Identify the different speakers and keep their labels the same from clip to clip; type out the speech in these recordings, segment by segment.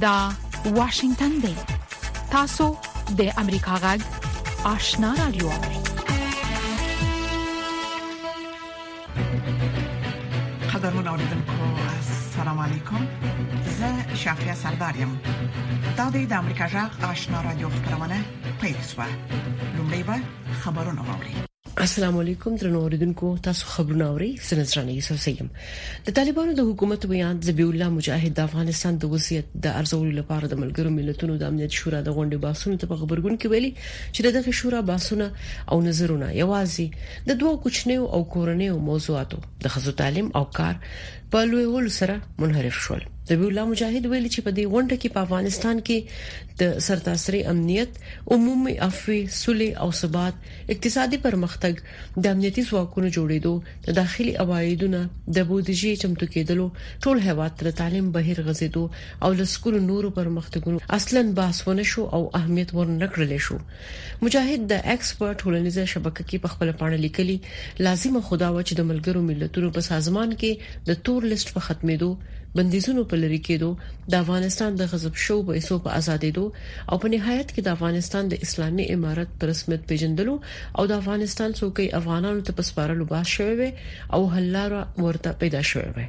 Speaker 1: دا واشنگتن دی تاسو د امریکا غږ آشنا رادیو
Speaker 2: قدرمن اوریدونکو السلام علیکم زه شافیا سردار یم دا د امریکا جغ آشنا رادیو خبرونه پیښه لومړی به خبرونه واوري
Speaker 3: السلام علیکم درنو اوریدونکو تاسو خبرونه اورئ سنځرانه یوسف سیم د طالبانو د حکومت ویاند ذبی الله مجاهد د افغانستان د وضعیت د ارزولو لپاره د ملګرو ملتونو د امنیت شورا د غونډې باسونو ته په خبرګون کې ویلي چې دغه شورا باسونه او نظرونه یوازې د دوو کوچنیو او کورنیو موضوعاتو د خزو تعلیم او کار په لویولو سره منحرف شول د الله مجاهد ویل چې په دې غونډه کې په افغانستان کې د سرتاسري امنیت عمومي عفوي سولې او ثبات اقتصادي پرمختګ د امنیتي ځواکونو جوړېدو د داخلي عوایدونو د بودیجې چمتو کېدلو ټول هیواد د تعلیم بهیر غزیدو او لسکونو نورو پرمختګونو اصلا باسونه شو او اهمیت ورنکړل شو مجاهد د اېکس په ټولنیزه شبکه کې په خپل پاڼه لیکلي، لازمه خو دا وه چې د ملګرو ملتونو په سازمان کې د تور لیست په ختمېدو، بندیزونو په لرې کېدو، د افغانستان د غصب شوو پیسو په ازادېدو او په نهایت کې د افغانستان د اسلامي امارت په رسمیت پېژندلو او د افغانستان څوکۍ افغانانو ته په سپارلو بحث شوی وای او حللاره ورته پیدا شوې وای.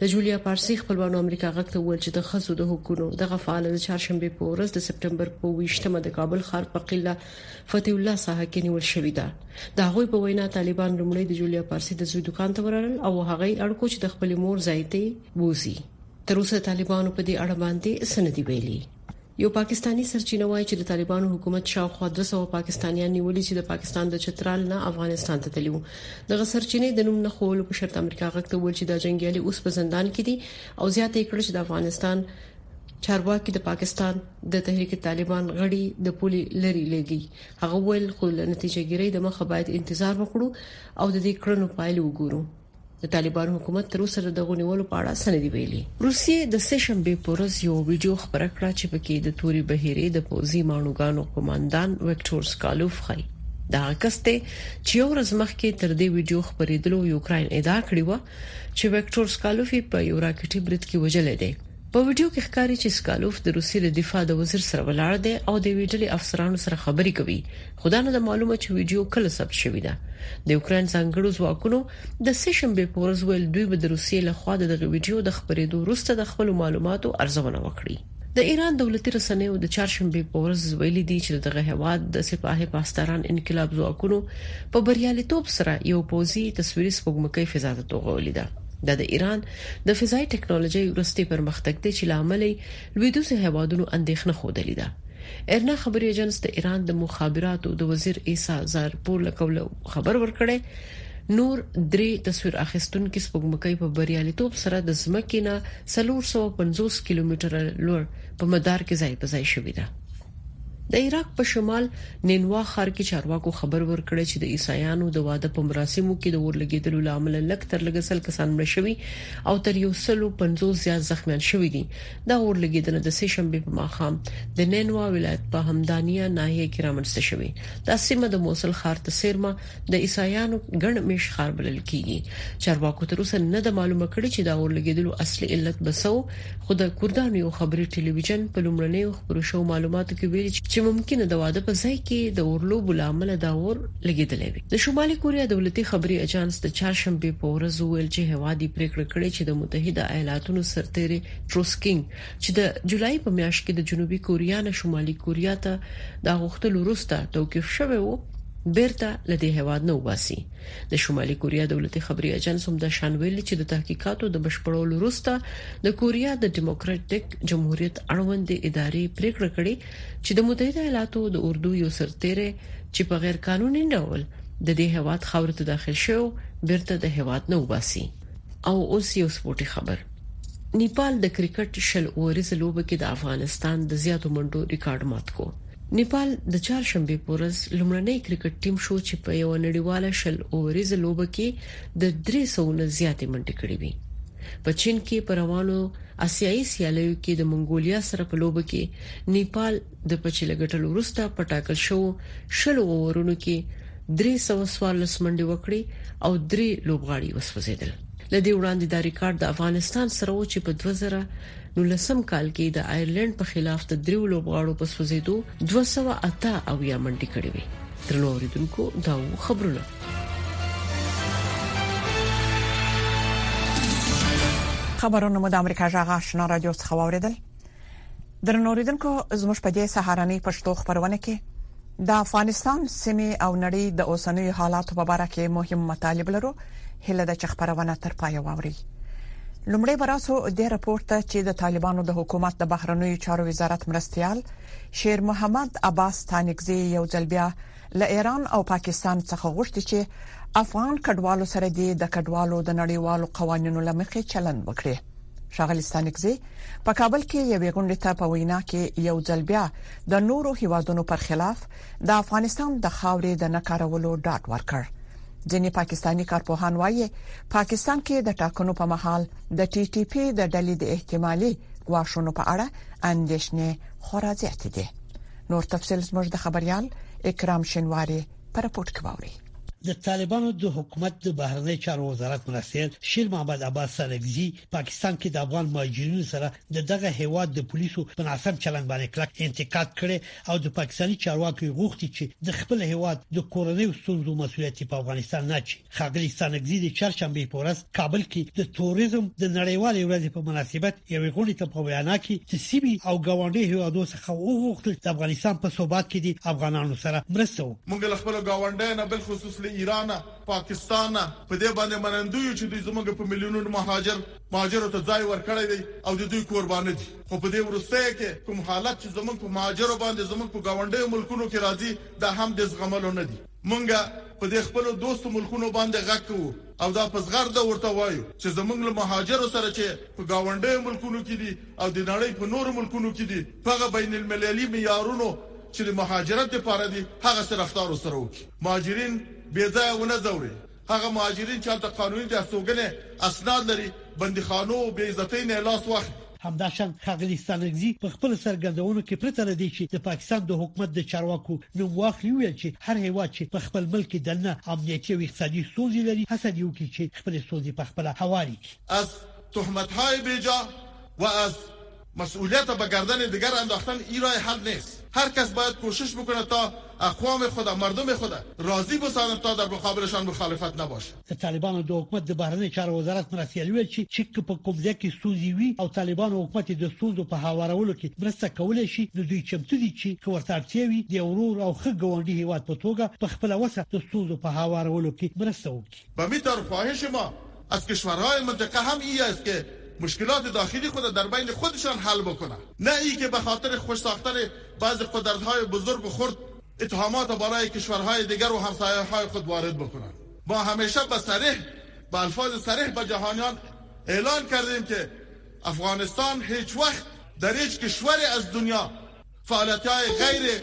Speaker 3: د جولیا پارسي خپلوانو امریکا غږ ته وویل چې د خزو د حقوقو دغه فعال د چهارشنبه په ورځ د سپټمبر په 28مه د کابل ښار په قله فتح الله ساحه کې نیول شوې ده د هغوی په وینا طالبان لومړی د جولیا پارسي د زوی دکان ته ورغلل او هغه یې اړکو چې د خپل مور ځای ته بوزي تر اوسه طالبانو په دې اړه باندې سندې ویلي یو پاکستاني سرچینه وایي چې د طالبانو حکومت شاوخوا 200 پاکستانیان نیولي چې د پاکستان د چترال نه افغانستان ته تللي وو دغه سرچینه د نوم نه خول په شرط امریکا غږته ویل چې دا جنگیالي اوس په زندان کې دي او زیاته یې کړې چې د افغانستان چارواکي د پاکستان د تحریک طالبان غړي د پولي لري لګي هغه ویل خو نتیجه ګیري د مخه باید انتظار وکړو او د دې کړنو پایلې وګورو د طالبان حکومت تر اوسه د دغو نیولو په اړه څه نه دی ویلي روسیې د سه شنبه پر ورځ یو ویډیو خبره کړه چې پکې د توري بهيري د پوزي مانوګانو قوماندان وکټور سکالوف خای دا کسته چې یو ورځ مخکې تر دې ویډیو خبرېدلو یوکرين ادعا کړې و چې وکټور سکالوف په یو راکټي برید کې وجل دی په ویډیو کې ښکاري چې سکالوف د روسي د دفاع د وزیر سره ولاړ دی او د ویډلې افسرانو سره خبرې کوي خو دا نه ده معلومه چې ویډیو کله ثبت شوې ده د یوکرين ځانګړو ځواکونو د سشنبه په ورځ ویل دوی به د روسیې له خوا دغه ویډیو د خبرېدو وروسته د خپل معلوماتو ارزونه وکړي د ایران دولتي رسنیو د چهارشنبه په ورځ ویلي دي چې دغه هواد د سپاه پاسداران انقلاب ځواکونو په بریالیتوب سره یو پوزي تصویري سپوږمکۍ فضا ته توغولې ده دا د ایران د فضایي ټکنالوژي ورستي پرمختګ دی چې لامل لویدیځو هیوادونو اندیښنه ښودلې ده. ایرنا خبري اژانس د ایران د مخابراتو د وزیر عیسی زارپور له قوله خبر ورکړی، نور درې تصویر اخیستونکي سپوږمکۍ په بریالیتوب سره د ځمکې نه څلور سوه پنځوس کیلومتره لوړ په مدار کې ځای په ځای شوې ده. د عراق په شمال نینوا ښار کې چارواکو خبر ورکړی چې د عیسایانو د واده په مراسمو کې د اورلګیدلو لامل لږ تر لږه سل کسان مړ شوي او تر یو سلو 50 زیات زخمیان شوي دي دا اورلګیدنه د سه شنبه په ماښام د نینوا ولایت په همدانیا ناحیه کې رامنځته شوې دا سیمه د موصل ښار ته سیرمه د عیسایانو ګڼ میش ښار بلل کیږي چارواکو تر اوسه نه ده معلومه کړې چې د اور لګیدلو اصلي علت به څه خو د کوردانو یو خبري ټلویزیون په لومړنیو خبرو شو معلوماتو کې ویلي چې ممکنه د واده په ځای کې د اورلوبو لامل دا اور لګیدلی وي د شمالي کوریا دولتي خبري اژانس د چهارشنبې په ورځ وویل چې هیواد یې پریکړه کړې چې د متحده ایالاتونو سرتیری تروسکینګ چې د جولای په میاشت کې د جنوبي کوریا نه شمالي کوریا ته د اغوښتلو وروسته توقیف شوی و، بیرته له دې هیواد نه وباسي. د شمالي کوریا دولتي خبري اژانس هم دا شان ویلي چې د تحقیقاتو د بشپړولو وروسته د کوریا د ډیموکراټیک جمهوریت اړوندې ادارې پریکړه کړې چې د متحده ایالاتو د اردو یو سرتیری چې په غیر قانوني ډول د دې هیواد خاورې ته داخل شوی بیرته د هیواد نه وباسي. او اوس یو سپورټي خبر. نیپال د کرکټ شل اووریزه لوبه کې د افغانستان د زیاتو منډو ریکارډ مات کړ. نیپال د چهارشنبې په ورځ لومړنی کرکټ ټیم شو چې په یوه نړیواله شل اووریزه لوبه کې د درې سوو نه زیاتې منډې کړې وې. په چین کې په روانو اسیايي سیالیو کې د منګولیا سره په لوبه کې نیپال د پچې له ګټلو وروسته په ټاکل شوو شلو اوورونو کې درې سوه څوارلس منډې وکړې او درې لوبغاړي وسوځېدل. له دې وړاندې دا ریکارډ د افغانستان سره و چې په دوه زره نولسم کال کې د آیرلنډ په خلاف د دریو لوبغاړو په سوځېدو دوه سوه اته اویا منډې کړې وې. درنو اوریدونکو دا وو خبرونه.
Speaker 2: خبرونه مو د امریکا جغ آشنا رادیو څخه واوریدل. درنوریدونکو زموږ په دې سهارنۍ پښتو خبرونه کې د افغانستان سیمه او نړۍ د اوسنوي حالاتو په اړه کې مهم مطالب لرو هله د چ خبرونه تر پای واوري لومړی براسو د راپورټ چې د طالبانو د حکومت د بهرنوي چارو وزارت مرستيال شیر محمد عباس تانکزي یو ځل بیا له ایران او پاکستان څخه غوښتي چې افغان کډوالو سره دې د کډوالو د نړیوالو قوانینو لمخې چلند وکړي ښاغلي ستانکزي په کابل کې یوې غونډې ته په وینا کې یو ځل بیا د نورو هیوادونو پر خلاف د افغانستان د خاورې د نکارولو ډاټ ورکړ ځینې پاکستانی کارپوهان وایي پاکستان کې د ټاکنو په محل د ټي ټي پی د ډلې د احتمالي غواښونو په اړه اندیشنې خورا زیاتې دي نور تفصيل زموږ د خبريال اکرام شنواری پر رپورت کې واوري
Speaker 4: د طالبانو د حکومت د بهرنی چارو وزارت مرستیال شیر محمد عباس سرګزی پاکستان کې د افغان مهاجرینو سره د دغه هیواد د پولیسو په ناسم چلند باندې کلک انتقاد کړي او د پاکستاني چارواکو غوښتي چې د خپل هیواد د کورنۍ ستونزو مسولیت په افغانستان نه چي ښاغلي ستانکزي د چهارشنبه په ورځ کابل کې د توریزم د نړیوالې ورځې په مناسبت یو غونډې ته په وینا کې د سیمې او ګاونډي هیوادو څخه وغوښتل د افغانستان په ثبات کې د افغانانو سره مرسته وکړي
Speaker 5: موږ له خپل ګاونډي نه بل خصوص له ایران پاکستان په دې باندې منندوی یو چې دوی زموږ په میلیونونو مهاجر مهاجرو ته ځای ورکړی دی او د دوی کوربانه دي خو په دې وروستیو کې کوم حالت چې زموږ په مهاجرو باندې زموږ په ګاونډیو ملکونو کې راځي دا هم د زغملو نه دي مونږ په دې خپلو دوستو ملکونو باندې غږ کوو او دا په زغرده ورته وایو چې زمونږ له مهاجرو سره چې په ګاونډیو ملکونو کې دي او د نړۍ په نورو ملکونو کې دي په هغه بین المللي معیارونو چې د مهاجرت لپاره دي هغسې رفتار ورسره وکړي، مهاجرین بې ځایه ونه ځوروي، هغه مهاجرین چې هلته قانوني د استوګنې اسناد لري بندیخانو او بې عزتۍ نه یې لاس واخلي.
Speaker 4: همداشان ښاغلي ستانکزي په خپل څرګندونو کې پرته له دې چې د پاکستان د حکومت د چارواکو نوم واخلي ویل چې هر هیواد چې په خپل ملک کې دننه امنیتي او اقتصادي ستونزې لري هڅه دې وکړي چې خپلې ستونزې په خپله هوارې
Speaker 5: کړي. از تهمتهای بیجا و از مسئولیت به گردن دیگر انداختن این راه حل نیست. هر کس باید کوشش بکند تا اقوام خود و مردم خود راضی بسازد تا در مقابلشان مخالفت نباشد.
Speaker 4: د طالبانو د حکومت د بهرنیو چارو وزارت مرستیال ویل چې چک که په قبضه کې ستونزې وي او طالبانو حکومت د ستونزو په هوارولو کې مرسته کولای شي نو دوی چمتو دي چې که ورته اړتیا وي د ورور او ښه ګاونډي هیواد په توګه په خپل وسه د ستونزو په هوارولو کې مرسته وکړي.
Speaker 5: به می در خواهش ما از کشورهای منطقه هم ای است که مشکلات داخلی خود در بین خودشان حل بکنند نه ای که به خاطر خوش ساختن بعضی قدرتهای بزرگ و خرد اتهامات برای کشورهای دیگر و همسایه های خود وارد بکنند ما همیشه به صریح به الفاظ صریح به جهانیان اعلان کردیم که افغانستان هیچ وقت در هیچ کشوری از دنیا فعالیت های غیر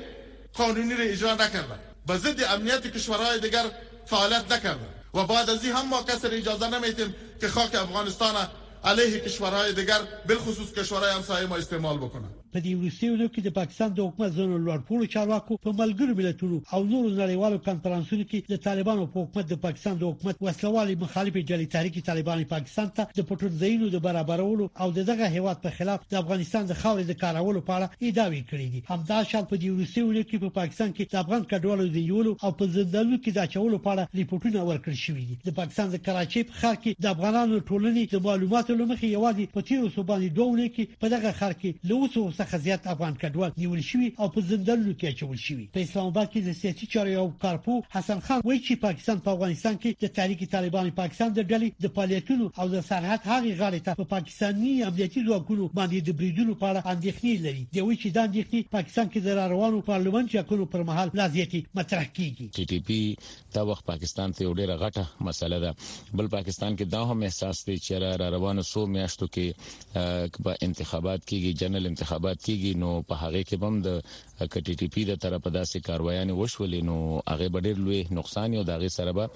Speaker 5: قانونی را اجرا نکرده به ضد امنیت کشورهای دیگر فعالیت نکرده و بعد از این هم ما کسر اجازه نمیتیم که خاک افغانستان علیه کشورهای دیگر بالخصوص کشورهای همسایه ما استعمال بکنن
Speaker 4: په دې وروستیو ورځو کې د پاکستان د حکومت ځینو لوړپوړو چارواکو په ملګرو ملتونو او نورو نړیوالو کانفرنسونو کې د طالبانو په حکومت د پاکستان د حکومت وسلوالي مخالفې ډلې تحریک طالبان پاکستان ته د پټنځایونو د برابرولو او دغه هیواد په خلاف د افغانستان د خاورې د کارولو په اړه ادعاوې کړې دي همدا شان په دې وروستیو ورځو کې په پاکستان کې د افغان کډوالو د نیولو او په زندانونو کې د اچولو په اړه ریپورتونه ورکړل شوې دي د پاکستان د کراچۍ ښار کې د افغانانو ټولنې د معلوماتو له مخې یوازې په تیرو څو باندې دوه اونیو کې په دغه ښار کې له اوو سوو څخه زیات افغان کډوال نیول شوي او په زندانونو کې اچول شوي. په اسلام اباد کې د سیاسي چارو یو کارپوه حسن خان وایي چې پاکستان په افغانستان کې د تحریک طالبان پاکستان د ډلې د فعالیتونو او د سرحد هغې غاړې ته په پاکستاني امنیتي ځواکونو باندې د بریدونو په اړه اندېښنې لري. دی وایي چې دا اندېښنې پاکستان کې د راروانو پارلماني ټاکنو پر مهال لا زیاتې مطرح کیږي.
Speaker 6: ټي ټي پي دا وخت پاکستان ته یو ډیره غټه مسله ده بل پاکستان کې دا هم احساس دی چې را روانو سو میاشتو کې په انتخابات کېږي جنرال انتخابات کېږي نو په هغه کې بم د کټي ټي پی د طرفه داسې کاروایانه وشولې نو هغه ډیر لوی نقصان یو دغه سره به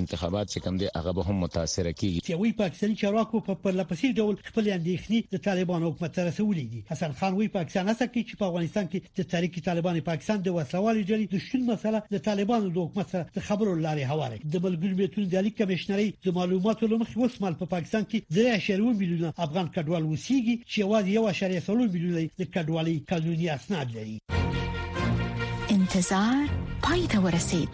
Speaker 6: انتخابات چې کم دی هغه به هم متاثر کیږي.
Speaker 4: یوی پاکستاني چارواکو په پرلپسې ډول خپل اندېښنې د طالبانو حکومت ته رسولې دي حسن خان وی پاکستان هڅه کوي چې په افغانستان کې د تحریک طالبان پاکستان د وسلوالې ډلې د شتون مسله د طالبانو د حکومت سره د خبرو لارې هواره د ملګرو ملتونو د اړیکو کمشنري د معلوماتو لمخې اوس مال په پاکستان کې 3.1 میلیونه افغان کډوال وسیږي چې یوازې 1.3 میلیونه د کډوالۍ قانوني اسناد لري
Speaker 1: انتظار پای ته ورسید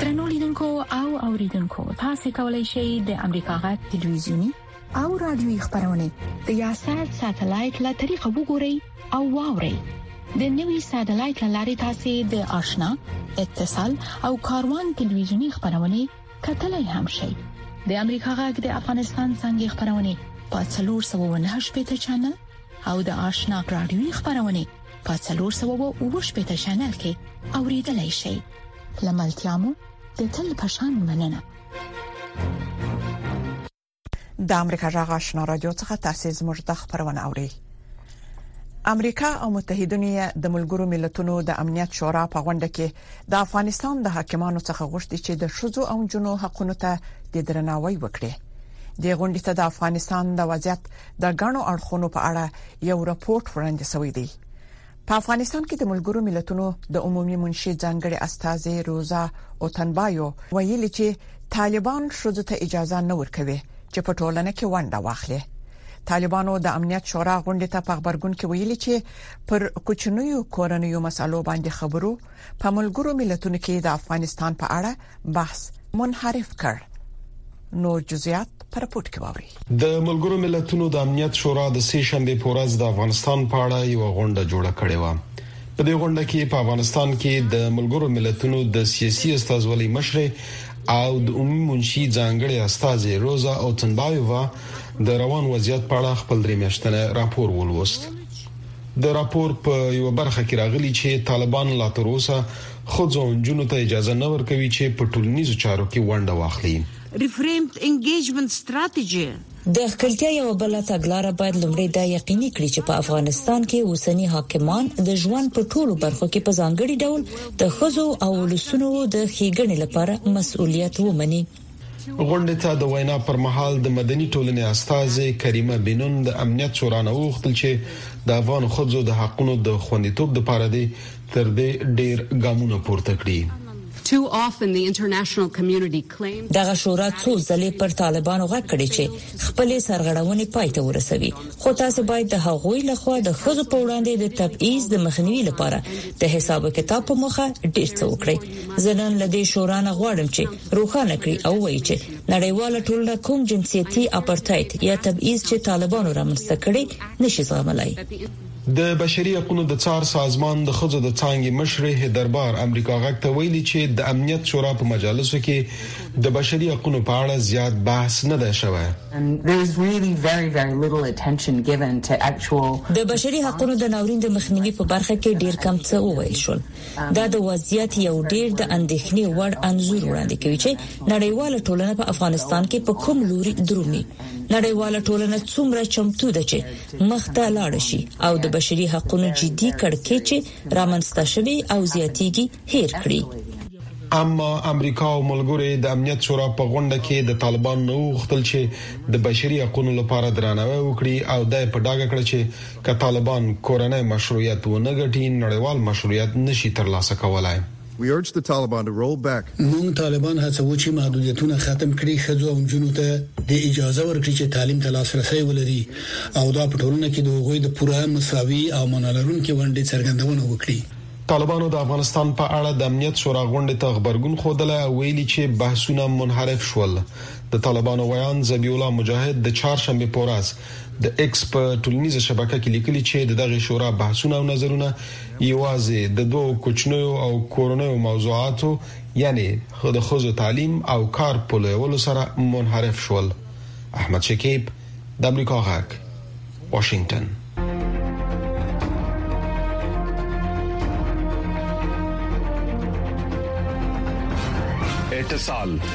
Speaker 1: ترنو لیدونکو او اوریدونکو تاسو کولی شئ د امریکا غټ ټلویزیونی او رادیوي خبرونه د یاشر ساتلایت له طریقو وګورئ او واورئ د نوي ساتلایت لارې تاسو د آشنا اتصال او کاروان ټلویزیونی خبرونه کتلای هم شئ د امریکا غږ د افغانستان څنګه خبرونه په 308 پټ چنل او د آشنا رادیوي خبرونه په 308 پټ چنل کې اوریدلای شئ لملتيامو د تل پشان مننه
Speaker 2: د امریکا جغ آشنا رادیو څخه تاسو زموږ د خبرونه اورئ امریکا او متحدینو د ملګرو ملتونو د امنیت شورا په غونډه کې د افغانستان د حاکمانو څخه غوښتي چې د شذو او جنو حقوقو ته د درناوي وکړي د غونډې ته د افغانستان د وضعیت د غنو اړخونو په اړه یو راپورټ وړاندې شوی دی په افغانستان کې د ملګرو ملتونو د عمومي منشي ځانګړي استاذې روزا اوتنبایو ویلي چې طالبان شوځ ته اجازه نه ورکوي چې په ټولنه کې ونډه واخلي طالبانو د امنیت شورا غونډې ته په خبرګون کې ویلي چې پر کوچنیو کورنیو مسالو باندې خبرو په ملګرو ملتونو کې د افغانستان په اړه بحث منحرف کړ نور جزئیات پر پورت کې ووري
Speaker 7: د ملګرو ملتونو د امنیت شورا د سې شنبه په ورځ د افغانستان په اړه یو غونډه جوړه کړې و په دې غونډه کې په افغانستان کې د ملګرو ملتونو د سیاسي استازولۍ مشر او د عمومي منشي ځانګړي استاد روزا اوتنبایووا د روان وضعیت په اړه خپل درې میاشتنی راپور ولوست د راپور په یوه برخه کې راغلي چې طالبان لا تر اوسه ښځو او نجونو ته اجازه نه ورکوي چې په ټولنیزو چارو کې ونډه واخلي.
Speaker 8: Reframed Engagement Strategy
Speaker 9: د ښکلتیا یوه بله تګلاره باید لومړی دا یقیني کړي چې په افغانستان کې اوسني حاکمان د ژوند په ټولو برخو کې په ځانګړي ډول د خزو او ولسونو د ښېګڼې لپاره مسؤلیت ومني
Speaker 7: غونډې ته د وینا پر مهال د مدني ټولنې استازې کریمه بنون د امنیت شورا نه وغوښتل چې د افغان ښځو د حقونو د خوندیتوب لپاره دې تر دې ډېر ګامونه پورته کړي.
Speaker 9: دغه شورا څو ځلې پر طالبانو غږ کړی چې خپلې سرغړونې پای ته ورسوي، خو تاسو باید د هغوی له خوا د ښځو په وړاندې د تبعیض د مخنیوي لپاره د حساب کتاب په موخه ډېر څه وکړئ. زه نن له دې شورا نه غواړم چې روښانه کړي او وایي چې نړیواله ټولنه کوم جنسيتي اپارتاید یا تبعیض چې طالبانو رامنځته کړي نشي زغملای
Speaker 7: د بشري حقوقو د څار سازمان د خځو د څنګه مشرې هدربار امریکا غږ ته ویلي چې د امنیت شورا په مجالسو کې د بشري حقوقو په اړه زیات بحث نه دی شوی
Speaker 9: د بشري حقوقو د ناورین د مخنیوي په برخه کې ډیر کم څه وویل شول دا د وضعیت یو ډیر د اندېښنې وړ انځور وړاندې کوي چې نړیواله ټولنه په افغانستان کې په کوم لوري درومي نړیواله ټولنه څومره چمتو ده چې مخته لاړ شي او د بشري حقوقو جدي کړکېچ چې رامنځته شوی او زیاتیږي هیر کړي
Speaker 7: اما امریکا او ملګري د امنیت شورا په غونډه کې د طالبان نو غوښتل چې د بشري حقوقو لپاره درناوی وکړي او دای په ډاګه کړ چې که طالبان کورنی مشروعیت ونه ګټي، نړیوال مشروعیت نه شي ترلاسه کولای.
Speaker 10: موږ طالبان هڅوو چې محدودیتونه ختم کړي، ښځو او نجونو ته دې اجازه ورکړي چې تعلیم ته لاسرسی ولري او دا په ټولنه کې د هغوی د پوره، مساوي او معنا لرونکې ونډې څرګندونه وکړي.
Speaker 7: طالبانو د افغانستان په اړه د امنیت شورا غونډې ته غبرګون ښودلی او ویلي چې بحثونه منحرف شول. د طالبانو ویاند ذبیح الله مجاهد د چهارشنبې په ورځ د ایکس په ټولنیزه شبکه کې لیکلي چې د دغې شورا بحثونه او نظرونه یوازې د دوو کوچنیو او کورنیو موضوعاتو یعنی د ښځو تعلیم او کار په لویولو سره منحرف شول احمد شکیب د امریکا غږ واشنگتن
Speaker 11: اتصال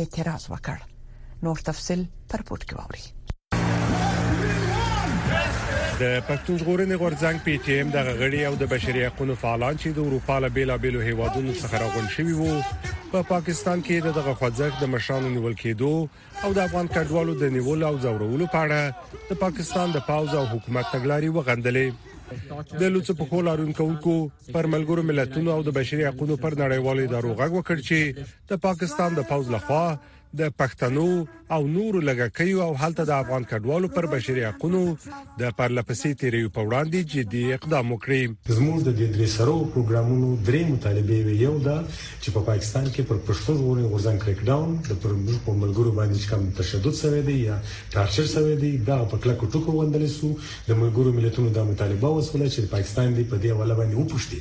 Speaker 2: اعتراض وکړ نور تفصيل پر پورت کې ووري
Speaker 12: د پښتون ژغورنې غورځنګ پی ټی ایم د غړي او د بشري حقوقو فعالان چې د اروپا له بیلابیلو هیوادونو څخه راغون شوي وو په پاکستان کې د دغه خوځښت د مشرانو نیول کېدو او د افغان کډوالو د نیول او ځورولو په اړه د پاکستان د پاوز او حکومت تګلارې وغندلې د لوڅ په خو لارونکو پر ملګرو ملتونو او د بشري حقوقو پر نړیوالو ادارو غږ وکړ چې د پاکستان د پوځ لخوا د پښتنو او نور لګکیو او هلته د افغان کډوالو پر بشري حقوقو د پرلپسې تیریو په وړاندې جدي اقدام وکړي
Speaker 13: زموږ د دې درې سرو پروګرامونو درې مطالبه وي یو دا چې په پاکستان کې پر پښتون ژغورنې غورځنګ کریک ډاون د پرمجو په ملګرو باندې چې کوم تشدد شوی دی یا ټارچر شوی دی دا په کله کوټو غوندل سو د ملګرو ملتونو د مطالبه وسوله چې پاکستان دی په دې ولا باندې وپښتي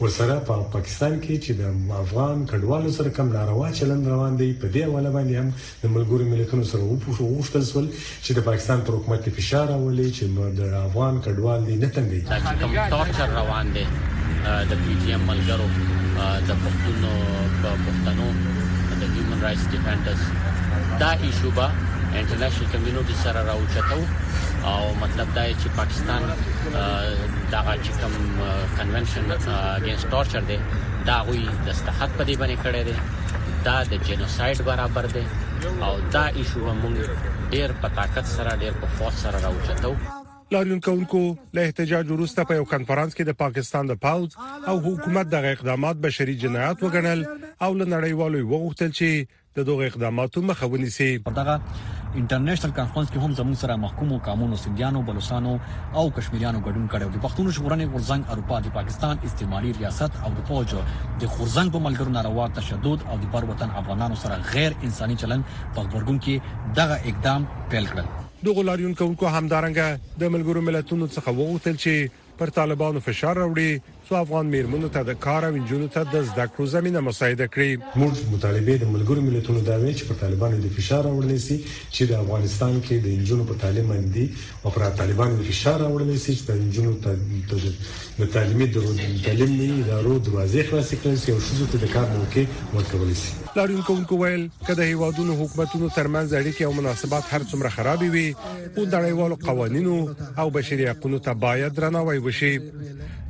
Speaker 13: ورسره په پاکستان کې چې د افغان کډوالو سره کم ناروا چلند روان دی په دې حواله باندې هم د ملګرو ملتونو سره وغوښتل سول چې د پاکستان پر حکومت فشار راولي چې د افغان کډوال دي نه تنګي دا چې
Speaker 14: کوم ټارچر روان دی د پی ټی ایم ملګرو د پښتونو په پښتنو د هیومن رائټس ډیفندرز دا ایشو به انټرنیشنل کمیونټي سره راوچتو او مطلب دا چې پاکستان دغه چې کوم کنونشن اگینست ټورچر دی دا غوي دستخط په دې باندې کړی دی دا د جنوساید برابر دی او دا ایشو موږ ډیر په طاقت سره ډیر په فوج سره راوچتو
Speaker 12: لاریون کوونکو له احتجاج وروسته په یو کانفرنس کې د پاکستان د پاوز او حکومت دغه اقدامات بشري جنایت وګڼل او له نړیوالو وغوښتل چې د دغو اقداماتو مخه ونیسي.
Speaker 15: په دغه انټرنشنل کانفرنس کې هم زموږ سره محکومو قامونو سندیانو، بلوڅانو او کشمیریانو ګډون کړی او د پښتون ژغورنې غورځنګ اروپا د پاکستان استعماري ریاست او د پوځ د غورځنګ په ملګرو ناروا تشدد او د بر وطن افغانانو سره غیر انساني چلند په غبرګون کې دغه اقدام پیل کړل.
Speaker 12: دغو لاریون کوونکو همدارنګه د ملګرو ملتونو څخه وغوښتل چې پر طالبانو فشار راوړي څو افغان میرمنو ته د کار او انجونو ته د زده کړو زمینه مساعده کړي.
Speaker 13: موږ مطالبه د ملګرو ملتونو دا وې چې پر طالبانو دې فشار راوړلی شي چې د افغانستان کې د انجونو پر تعلیم باندې دې او پر طالبانو دې فشار راوړلی شي چې د انجونو ته د تعلیمي تعلیمي ادارو دروازې خلاصې کړل شي او ښځو ته د کار موقع ورکول شي.
Speaker 12: لاریون کوونکو ویل که د هیوادونو حکومتونو ترمنځ اړیکې او مناسبات هر څومره خراب وي خو دړیوالو قوانینو او بشري حقوقو ته باید درناوی وشي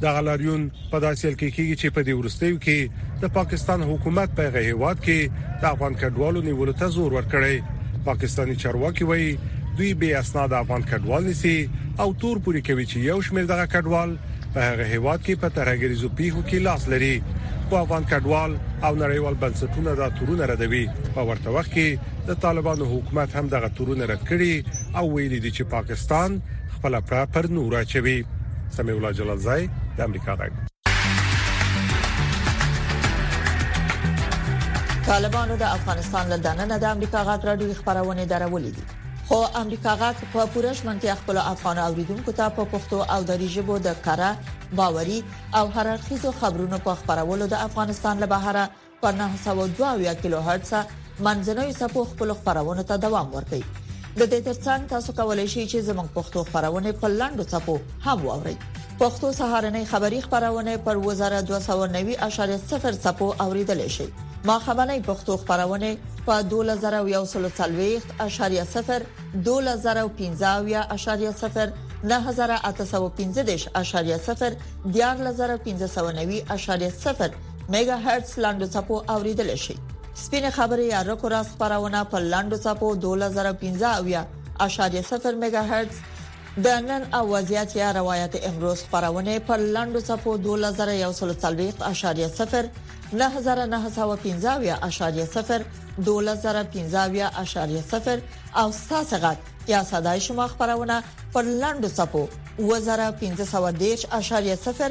Speaker 12: د غلاریون په داسې حال کې کیږي چې په دې ورستیو کې د پاکستان حکومت په هغه هیواد کې د افغان کډوالو نیولو ته زور ورکړي پاکستانی چارواکي وایي دوی به اسناد افغان کډوال نسی او تور پوری کوي چې یو شمېر دغه کډوال په هغه هیواد کې په ترهګریزو پیښو کې لاس لري خو افغان کډوال او نړیوال بنسټونه دا تورونه ردوي په ورته وخت کې د طالبانو حکومت هم دغه تورونه رد کړي او ویلي دي چې پاکستان خپل پړه پر نور اچوي سمي الله جلالزای د امریکا غږ
Speaker 16: طالبانو د افغانستان له دننه د امریکا غږ راډیو خبرونه درولې دي خو امریکا غږ په پوره شمنتیا خپل افغان اوریدونکو ته په پښتو او دری ژبه د کره باوري او هررخیزو خبرونو په خبرولو د افغانستان له بهره په نهه سوه او دوه اویا کیلو هرتز منځنیو څپو خپلو خبرونو ته دوام ورکړئ. د دې ترڅنګ تاسو کولی شئ چې زموږ پښتو خبرونه په لاندو څپو هم واورئ. پښتو سهارنۍ خبری خبرونه پر 2290.0 څپو اوریدل شي. ما خبرنۍ پښتو خبرونه په 12140.0، 12015.0، 9815.0، 14590.0 میګا هرتز لاندو چپو اوریدل شي سپینه خبره یا رکو را خبرونه په لاندو چپو 2015 او یا اشاریه 0 میگا هرتز د نن او وضعیت یا روایت امروز خبرونه پر لاندو صفو 2140.0 9915.0 2015.0 او ساسه غټ یا صداي شما خبرونه پر لاندو صفو
Speaker 2: 1510.0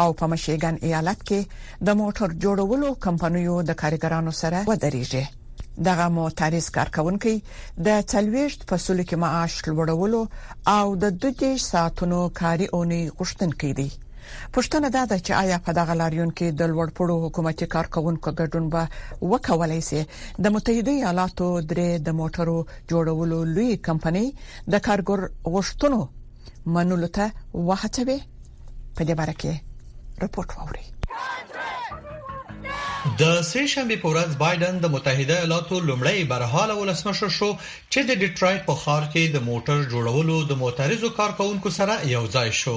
Speaker 2: او په مشیګن ایالت کې د موټر جوړولو کمپنیو د کارګرانو سره ودرېږي دغه معترض کارکونکي د 40 فصلو کې معاش لوړولو او د 12 ساعتونو کاري اونۍ غوښتونکي دي پښتنه دا ده چې آیا په دغه لاریون کې د لوړپوړو حکومتي کارکونکو ګډون به وکولای شي د متحده ایالاتو درې د موټرو جوړولو لوی کمپنۍ د کارګر غوښتنو منلو ته وهڅوي په دې اړه کې رپورت ووري
Speaker 17: د سې شنبه په ورځ بایدن د متحده ایالاتو لومړی برحاله ولسمشر شو چې د ډیټرایټ په ښار کې د موټر جوړولو د معترضو کارکونکو سره یو ځای شو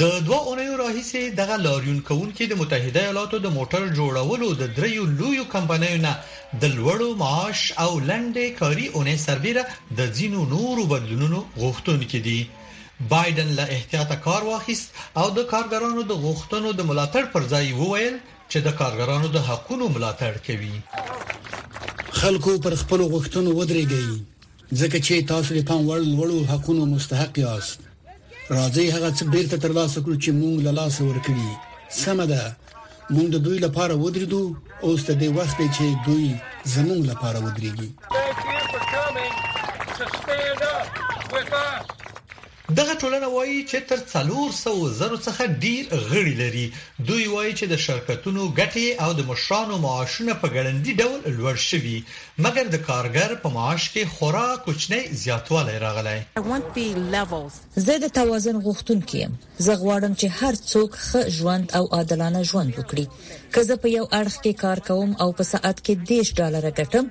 Speaker 17: د دوه اونیو راهیسې دغه لاریون کوونکي د متحده ایالاتو د موټر جوړولو د دریو لویو کمپنیو نه د لوړو معاش او لنډې کاري اونۍ سربیره د ځینو نورو بدلونونو غوښتونکي دي بایډن له احتیاطه کار واخیست او د کارګرانو د غوښتنو د ملاتړ پر ځای وویل چې د کارګرانو د حقوقو ملاتړ کوي
Speaker 10: خلکو پر خپل غوښتنو ودرېږي ځکه چې تاسو د پام وړ لوړو حقوقو مستحق یاست راځي هغه څه بیرته ترلاسه کړو چې موږ له لاسه ورکړي سمه ده موږ د دوی لپاره ودرېدو اوس د دې وخت دی چې دوی زموږ لپاره ودرېږي
Speaker 17: دغه ټولنه وایي چې تر 400 زرو څخه ډیر غړي لري دوی وایي چې د شرکتونو ګټې او د مشرانو معاشونه په ګړندي ډول لوړ شوي مګر د کارګر په معاش کې خورا کوچنی زیاتوالی راغلی
Speaker 9: زه د توازن غوښتونکي یم زه غواړم چې هر څوک ښه ژوند او عادلانه ژوند وکړي. که زه په یو اړخ کې کار کوم او په ساعت کې دېرش ډالره ګټم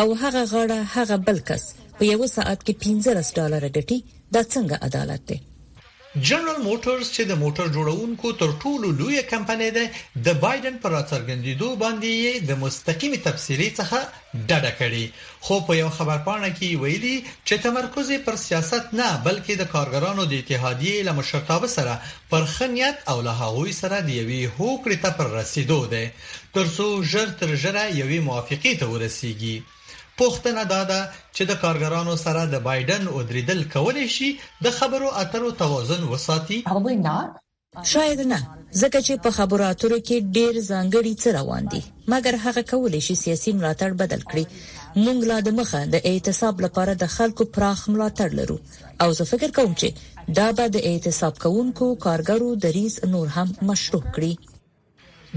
Speaker 9: او هغه غاړه، هغه بل کس، په یوه ساعت کې پنځلس ډالره ګټي، دا څنګه عدالت دی؟
Speaker 17: جنرال موټرز چې د موټر جوړونکو تر ټولو لویه کمپنۍ ده، د بایډن په راڅرګندیدو باندې یې د مستقیمې تبصرې څخه ډډه کړې، خو په یوه خبرپاڼه کې یې ویلي، چې تمرکز یې پر سیاست نه، بلکې د کارګرانو د اتحادیې له مشرتابه سره پر ښه نیت او له هغوی سره د یوې هوکړې ته پر رسېدو دی، ترڅو ژر تر ژره یوې موافقې ته ورسېږي. پوښتنه دا ده، چې د کارګرانو سره د بایډن ودرېدل کولی شي د خبرو اترو توازن وساتي؟ Probably not.
Speaker 9: شاید نه، ځکه چې په خبرو اترو کې ډېر ځانګړي څه روان دي، مګر هغه کولی شي سیاسي ملاتړ بدل کړي. موږ لا د مخه د اعتصاب لپاره د خلکو پراخ ملاتړ لرو او زه فکر کوم چې دا به د اعتصاب کوونکو کارګرو دریځ نور هم مشروح کړي.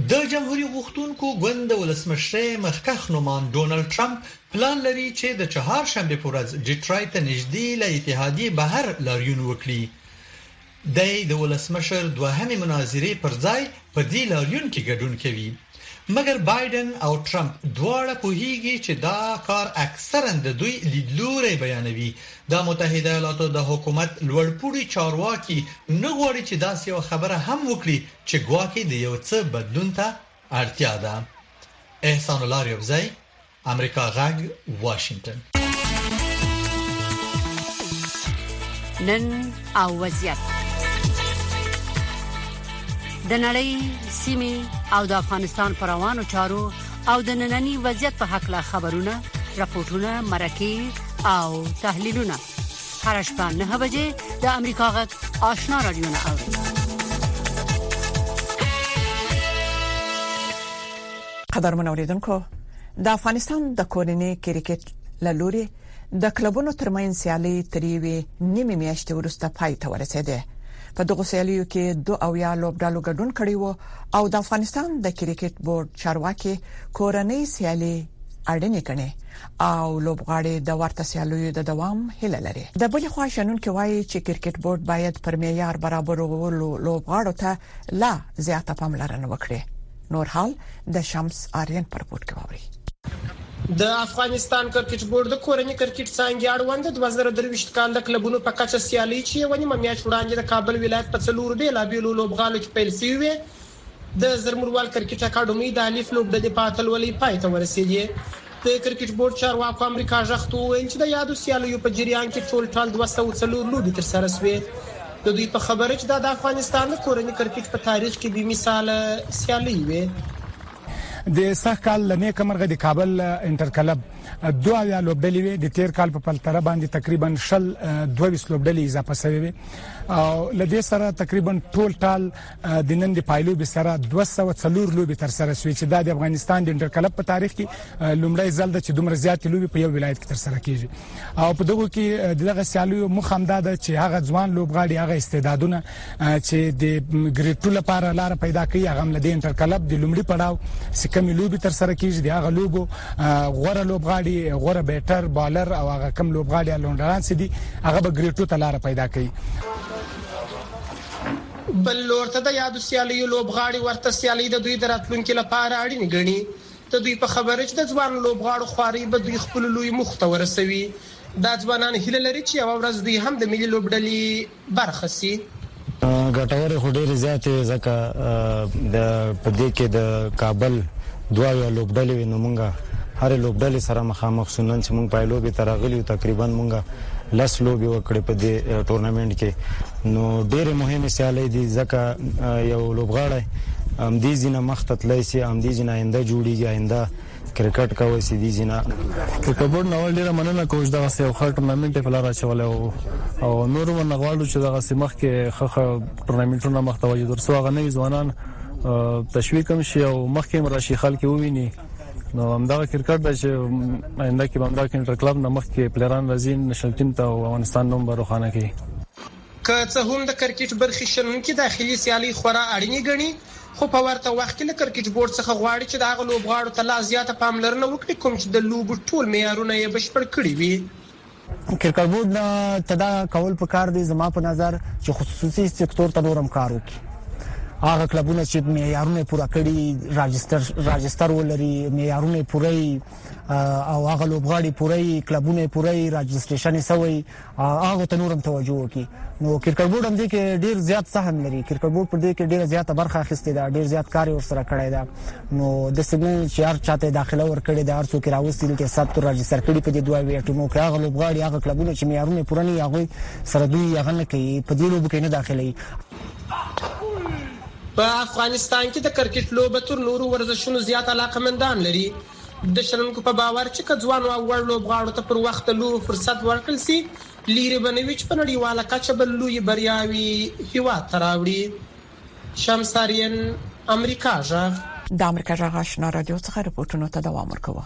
Speaker 17: د جمهوري غوښتونکو ګوند د ولسمشرۍ مخکښ نوماند ډونالډ ټرمپ پلان لري چې د چهارشنبې په ورځ ډیټرایت ته نږدې له اتحادیې بهر لاریون وکړي. دی د ولسمشر دوهمې مناظرې پر ځای په دې لاریون کې ګډون کوي. مګر بایډن او ټرمپ دواړه پوهیږي چې دا کار اکثرا د دوی لیدلوری بیانوي. د متحده ایالاتو د حکومت لوړ پوړي چارواکي نه غواړي چې داسې یوه خبره هم وکړي چې ګواکې د یو څه بدلون ته اړتیا ده احسان الله ریوزی امریکا غږ واشنگتن
Speaker 18: نن او وضعیت د نړۍ سیمه او د افغانستان پر روانو چارو او د ننني وضعیت په حق لا خبرونه راپورټونه مرکه او تحلیلونه هر شپه نه بجې د امریکا غږ آشنا رادیو نه اوري
Speaker 2: قدرمن اوریدونکو د افغانستان د کورنۍ کرکټ لوري د کلبونو ترمنځ سیالي تریوي نیمه میاشتې وروسته پای ته ورسېده په دغه سیالیو کې دوه او یا لوبډالو ګډون کړی وو او د افغانستان د کرکټ بورډ چارواکي کورنۍ سیالي اړینې کړي او لوبغاړي د ورته سیالیو د دوام هیله لري د بل خوا شنونکو وایي چې کرکټ بورډ باید پر معیار برابرولو لوبغاړو ته لا زیاته پاملرنه وکړي نور حال د شمس آرین پر پورت کوي
Speaker 19: د افغانستان کرکټ بورډ د کورني کرکټ څنګه اړوند 2023 کال د کلبونو په کچه سیالي چې ونی ممیاش وړاندې د کابل ولایت په څلور بیلابیلو لوبغالو کې پیل شوې د زرموروال کرکټ اکاډمۍ د الف لوبډلې په اتلولۍ پای ته ورسېدې. د کرکټ بورډ چارواکو امریکا غږ ته وویل چې د یادو سیالیو په جریان کې ټول ټال دوه سوه څلور لوبې ترسره شوې. د دوی په خبره چې دا د افغانستان د کورني کرکټ په تاریخ کې بې مثاله سیالۍ وې.
Speaker 20: د سږ کال له نیکه مرغه د کابل انټر کلب دوه اویا لوبډلې وې. د تیر کال په پرتله باندې تقریبا شل دوه ویشت لوبډلې اضافه شوې وې او له دې سره تقریبا ټول ټال د نن د پایلوبې سره 204 لوبې تر سره شوې چې دا د افغانستان د انټرکلب په تاریخ کې لومړی ځل ده چې دومره زیاتې لوبې په یو ولایت کې تر سره کیږي او په دغه کې دغه سیالیو مخ هم دا ده چې هغه ځوان لوبغاړي هغه استعدادونه چې د ګریډ 2 لپاره لار پیدا کوي هغه مل د انټرکلب د لومړي پړاو سکمې لوبې تر سره کیږي د هغه لوبو غوره لوبغاړي غوره بیټر بالر او هغه کم لوبغاړي لونډران سي دي هغه به ګریډ 2 ته لار پیدا کوي
Speaker 19: بل لور ته د یادو سیالیو لوبغاړي ورته سیالۍ د دوی د راتلونکي لپاره اړینې ګڼي. د دوی په خبره چې د ځوانو لوبغاړو خوارۍ به دوی خپلو لویو موخو ته ورسوي. دا ځوانان هیله لري چې یوه ورځ دوی هم د ملي لوبډلې برخه شي.
Speaker 21: ګټورې خو ډېرې زیاتې وې ځکه په دې کې د کابل دوه اویا لوبډلې وې نو موږ هرې لوبډلې سره مخامخ شو. نن چې موږ پایلوبې ته راغلي یو تقریباً موږ لس لوبې وکړې په دې ټورنمنټ کې نو ډېرې مهمې سیالۍ دي ځکه یو لوبغاړی همدې ځینه مخته تلای سي همدې ځینه آینده جوړیږي آینده کرکټ کوي سي دي ځینه
Speaker 22: د کبوډ نو ډیره مننه کوم دغه سیو خړ ټورنمنت په لار اچولې او نور ونه غواړو چې دغه سیمخ کې خخه ټورنمنټونه مخته وځي درسو غنوي ځوانان تشویق هم شي او مخکې هم راشي خلک وویني نو همدغه کرکټ د چې آینده کې همدغه کنټر کلب نه مخکې پلیران راځي نشل ټیم ته او افغانستان نوم به روښانه کړي
Speaker 19: که څه هم د کرکټ برخې شنونکي داخلي سیالۍ خورا اړینې ګڼي خو په ورته وخت کې له کرکټ بورډ څخه غواړي چې د هغه لوبغاړو ته لا زیاته پاملرنه وکړي کوم چې د لوبو ټول معیارونه یې بشپړ کړي وي.
Speaker 23: کرکټبورډ نه ته دا کول پکار دی زما په نظر چې خصوصي سکتور ته نورم کار وکړي هغه کلبونه چې معیارونه پوره کړي راجستر راجستر ولري معیارونه پوره او هغه لوبغاړي پوره کلبونه پوره راجستریشن سوی هغه ته نورم توجه وکړي نو کرکټ بورډ هم دې کې ډیر زیات سهم لري کرکټ بورډ پر دې کې ډیر زیاته برخه اخیستې ده ډیر زیات کار ور سره کړی ده نو د سیدنی چې هر چاته داخله ورکړي د ارڅو کې راوستي دلته ثبت او راجستر کړي په دې دوه وی ټیمو کې هغه لوبغاړي هغه کلبونه چې معیارونه پوره نه یاغوي سره دوی هغه نه کوي په دې لوب کې نه داخلي
Speaker 19: په افغانستان کې د کرکټ لوبه تر نورو ورزشونو زیات علاقه مندان لري د شنونکو په باور چې که ځوانو او وړ لوبغاړو ته پر وخت لوب فرصت ورکړل شي لیرې بنوي چې په نړیواله کچه بل لوی بریاوي هیواد ته راوړي شمس آرین امریکا غږ.
Speaker 20: د امریکا جغ آشنا رادیو څخه رپورټونو ته دوام ورکوو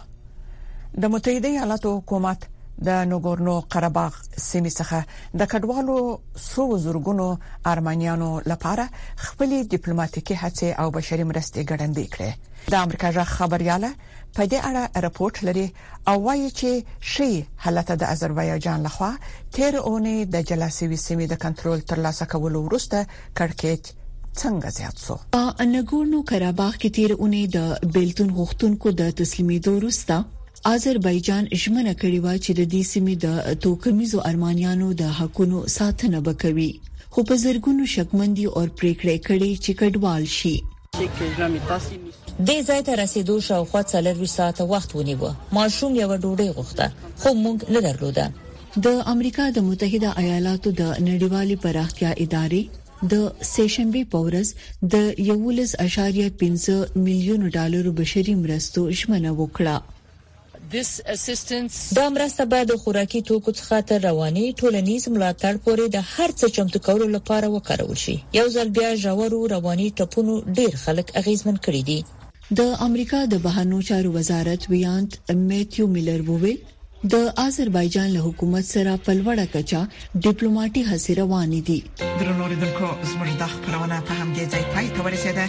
Speaker 20: د متحده ایالاتو حکومت د نوګورنو قرباغ سیمې څخه د کډوالو سو زورګونو ارمنیانو لپاره خپل ډیپلوماټیکي هڅې او بشري مرستې ګړندې کړې د امریکا جغ خبرياله په دې اړه رپورت لري او وایي چې شي حالت د آذربایجان لخوا تیر اونۍ د جلاسي وسیمې د کنټرول ترلاسه کولو وروسته کړکېچ څنګه زیات شو؟
Speaker 1: په نګورنو کراباخ کې تیر اونۍ د بیلتون غوښتونکو د تسلیمېدو وروسته آذربایجان ژمنه کړې و چې د دې سیمې د توکمیزو ارمانیانو د حقونو ساتنه به کوي خو په زرګونو شکمن دي او پریکړه کړې چې کډوال شي
Speaker 9: دې ځای ته رسیدو شاوخوا څلور ساعت وخت ونیو ماشوم یو ډوډۍ غوښته خو موږ نه درلوده
Speaker 1: د امریکا د متحده ایالاتو د نړیوالې پراختیا ادارې د سېشنبه په ورځ د 11.15 میلیون ډالرو بشري مرستو ژمنه وکړه.
Speaker 9: دا مرسته به د خوراکي توکو څخه تر رواني ټولنیز ملاتړ پورې د هر څه چمتو کولو لپاره وکارول شي. یو ځل بیا ژورو رواني ټپونو ډېر خلک اغېزمن کړي دي.
Speaker 1: د امریکا د بهرنیو چارو وزارت ویاند میتیو میلر وویل، د آذربایجان له حکومت سره په لوړه کچه ډیپلوماټي هڅې روانې دي.
Speaker 2: درنو لیدونکو زموږ دا خپرونه په همدې ځای پای ته ورسیده.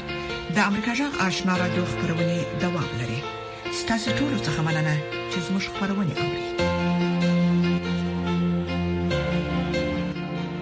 Speaker 2: د امریکا جغ آشنا رادیو خبرونه دوام لري. ستاسو ټول څخه مننه چې زموږ خبرونه اوري.